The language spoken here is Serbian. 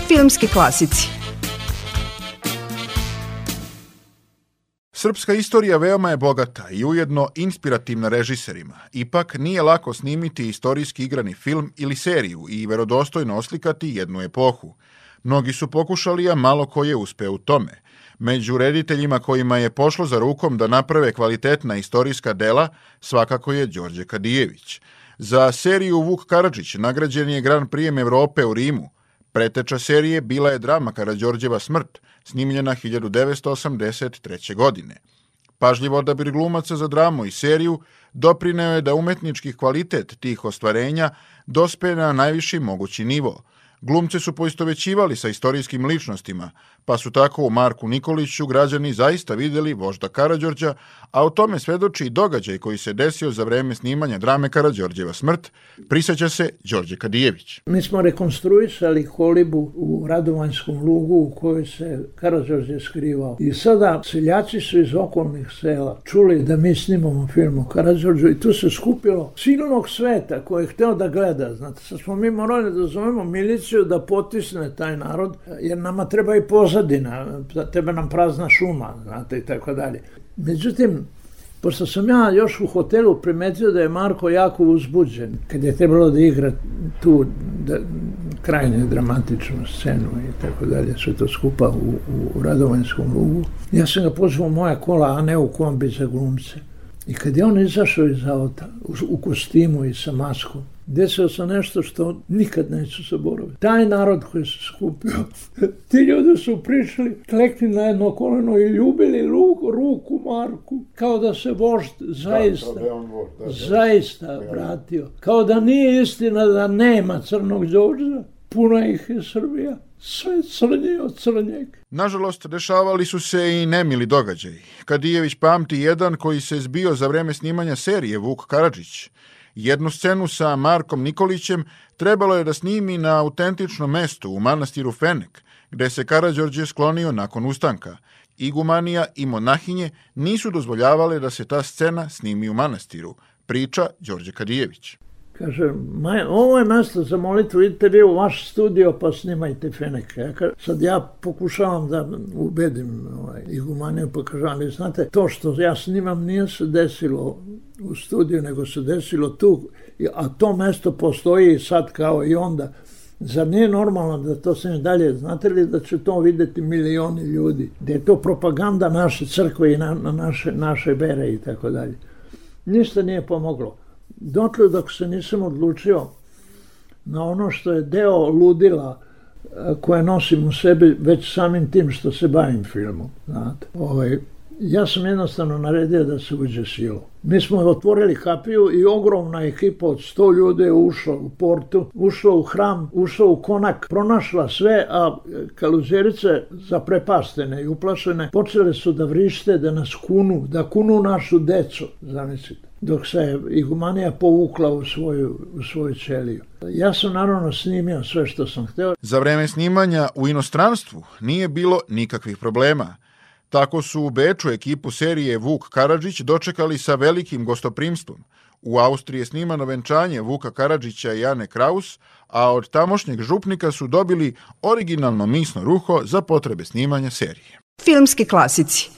Filmski klasici Srpska istorija veoma je bogata i ujedno inspirativna režiserima. Ipak nije lako snimiti istorijski igrani film ili seriju i verodostojno oslikati jednu epohu. Mnogi su pokušali, a malo ko je uspeo u tome. Među rediteljima kojima je pošlo za rukom da naprave kvalitetna istorijska dela, svakako je Đorđe Kadijević. Za seriju Vuk Karadžić nagrađen je Gran Prijem Evrope u Rimu. Preteča serije bila je drama Karadžorđeva smrt, snimljena 1983. godine. Pažljivo odabir glumaca za dramu i seriju doprineo je da umetnički kvalitet tih ostvarenja dospe na najviši mogući nivo – Glumce su poistovećivali sa istorijskim ličnostima, pa su tako u Marku Nikoliću građani zaista videli vožda Karađorđa, a o tome svedoči i događaj koji se desio za vreme snimanja drame Karađorđeva smrt, priseća se Đorđe Kadijević. Mi smo rekonstruisali kolibu u Radovanjskom lugu u kojoj se Karađorđe skrivao. I sada seljaci su iz okolnih sela čuli da mi snimamo film o Karađorđu i tu se skupilo silnog sveta koji je hteo da gleda. Znate, sad smo mi morali da zovemo miliciju pokušaju da potisne taj narod, jer nama treba i pozadina, treba nam prazna šuma, znate, i tako dalje. Međutim, pošto sam ja još u hotelu primetio da je Marko jako uzbuđen, kad je trebalo da igra tu da, krajnje dramatičnu scenu i tako dalje, sve to skupa u, u Radovanjskom lugu, ja sam ga pozvao moja kola, a ne u kombi za glumce. I kad je on izašao iz auta, u, kostimu i sa maskom, desilo se nešto što nikad neću zaboraviti. Taj narod koji se skupio, ti ljudi su prišli, klekli na jedno koleno i ljubili ruku, ruku Marku, kao da se vožd zaista, da, da da, da, zaista da, vratio. Kao da nije istina da nema crnog Đorđa, puna ih je Srbija sve crnje od crnjeg. Nažalost, dešavali su se i nemili događaji. Kadijević pamti jedan koji se zbio za vreme snimanja serije Vuk Karadžić. Jednu scenu sa Markom Nikolićem trebalo je da snimi na autentičnom mestu u manastiru Fenek, gde se Karadžorđe sklonio nakon ustanka. Igumanija i monahinje nisu dozvoljavale da se ta scena snimi u manastiru, priča Đorđe Kadijević. Kaže, maj, ovo je mesto za molitvu, idite vi u vaš studio pa snimajte Feneke. Ja, kaže, sad ja pokušavam da ubedim ovaj, igumaniju, pa kažem, ali znate, to što ja snimam nije se desilo u studiju, nego se desilo tu, a to mesto postoji sad kao i onda. Zar nije normalno da to se ne dalje, znate li da će to videti milioni ljudi, da je to propaganda naše crkve i na, na naše, naše vere i tako dalje. Ništa nije pomoglo dotle dok se nisam odlučio na ono što je deo ludila e, koje nosim u sebi već samim tim što se bavim filmom. Znate. Ovaj, ja sam jednostavno naredio da se uđe silo. Mi smo otvorili kapiju i ogromna ekipa od 100 ljudi ušla u portu, ušla u hram, ušla u konak, pronašla sve, a kaluzerice zaprepastene i uplašene počele su da vrište, da nas kunu, da kunu našu decu, zamislite dok se igumanija povukla u svoju, u svoju ćeliju. Ja sam naravno snimio sve što sam hteo. Za vreme snimanja u inostranstvu nije bilo nikakvih problema. Tako su u Beču ekipu serije Vuk Karadžić dočekali sa velikim gostoprimstvom. U Austriji je snimano venčanje Vuka Karadžića i Jane Kraus, a od tamošnjeg župnika su dobili originalno misno ruho za potrebe snimanja serije. Filmski klasici